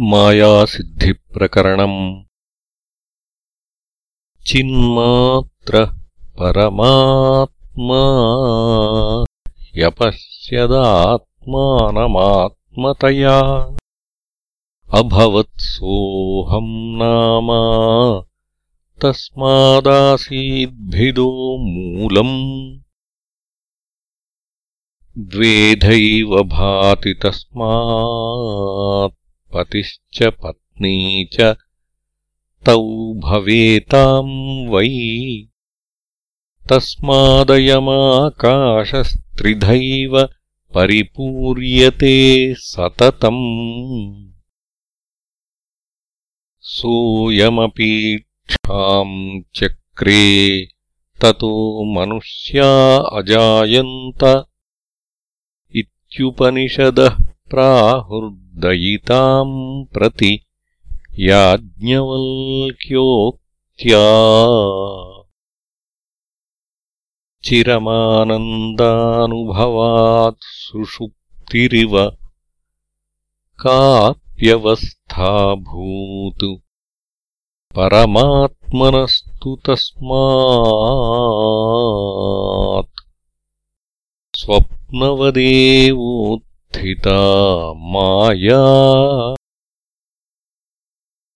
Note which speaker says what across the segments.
Speaker 1: मायासिद्धिप्रकरणम्। चिन्मात्र परमात्मा। यपश्यदात्मानमात्मतया अभवत्सोऽहम् नामा। तस्मादासीद्भिदो मूलम्। द्वेधैव भाति तस्मात् पतिश्च पत्नी च तौ भवेताम् वै। तस्मादयमाकाशस्त्रिधैव परिपूर्यते सततम्। सोऽयमपीक्षाम् चक्रे ततो मनुष्या अजायन्त। इत्युपनिषदः प्राहुर्दयिताम् प्रति याज्ञवल्क्योक्त्या। चिरमानन्दानुभवात् सुषुप्तिरिव काप्यवस्थाभूतु। परमात्मनस्तु तस्मात् स्वप्नवदेवोत्थिता माया।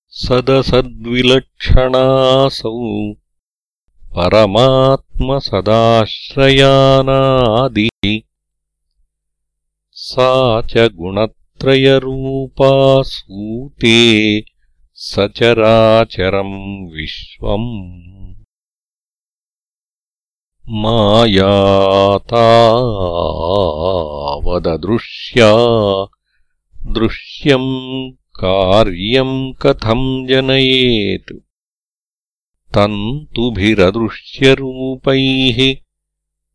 Speaker 1: सदसद्विलक्षणासौ परमात्मसदाश्रयानादिः। च गुणत्रयरूपा सूते सचराचरम् विश्वम् मायातावददृश्या दृश्यम् कार्यम् कथम् जनयेत्? तन्तुभिरदृश्यरूपैः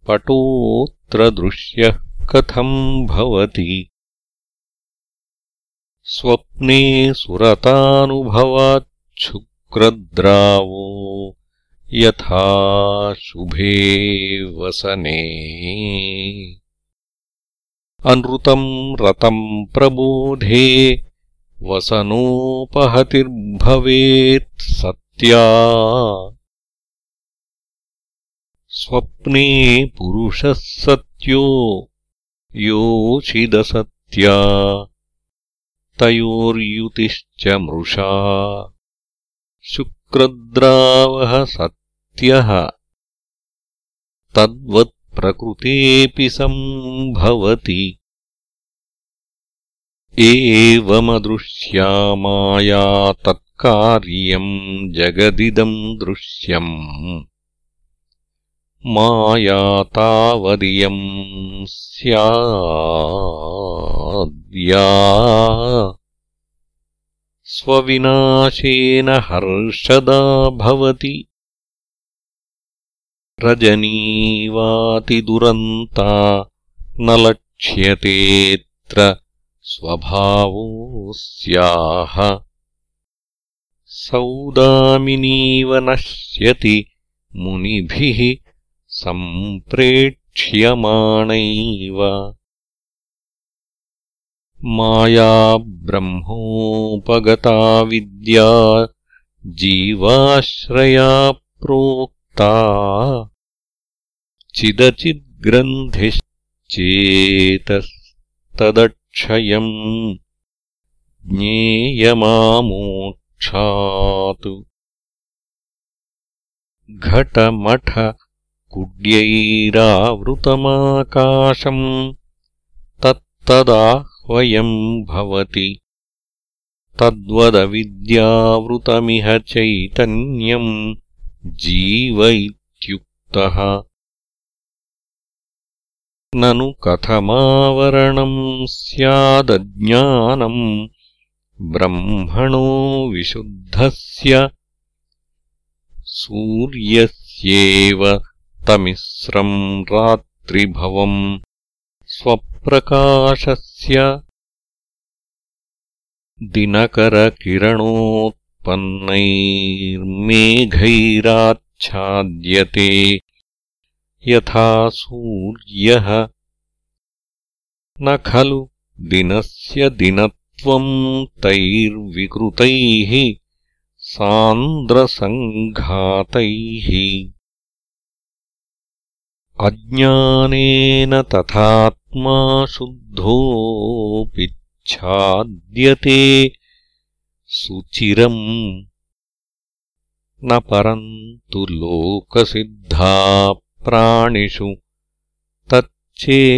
Speaker 1: पटोऽत्र दृश्यः कथम् भवति? स्वप्ने सुरतानुभवाच्छुक्रद्रावो यथा शुभे वसने अनृतम् रतम् प्रबोधे वसनोपहतिर्भवेत् सत्या। स्वप्ने पुरुषः सत्यो योषिदसत्या तयोर्युतिश्च मृषा। शुक्रद्रावः सत्यः तद्वत्प्रकृतेऽपि सम्भवति। एवमदृश्या माया तत्कार्यम् जगदिदम् दृश्यम्। माया तावदियम् स्याद्या। स्वविनाशेन हर्षदा भवति रजनीवातिदुरन्ता न लक्ष्यतेऽत्र स्वभावोऽस्याः। सौदामिनीव नश्यति मुनिभिः सम्प्रेक्ष्यमाणैव। माया ब्रह्मोपगता विद्या जीवाश्रया प्रोक्ता चिदचिद्ग्रन्थिश्चेतस्तदक्षयम् ज्ञेयमामोक्षात् घटमठ कुड्यैरावृतमाकाशम् तत्तदाह्वयम् भवति। तद्वदविद्यावृतमिह चैतन्यम् जीव इत्युक्तः ननु कथमावरणम् स्यादज्ञानम् ब्रह्मणो विशुद्धस्य सूर्यस्येव तमिस्रम् रात्रिभवम् स्वप्रकाशस्य दिनकरकिरणोत्पन्नैर्मेघैराच्छाद्यते यथा सूर्यः। न खलु दिनस्य दिनत्रयम् त्वम् तैर्विकृतैः सान्द्रसङ्घातैः। अज्ञानेन तथात्मा शुद्धोऽपिच्छाद्यते सुचिरम् न परन्तु लोकसिद्धा प्राणिषु तच्चेतनाशक्तिः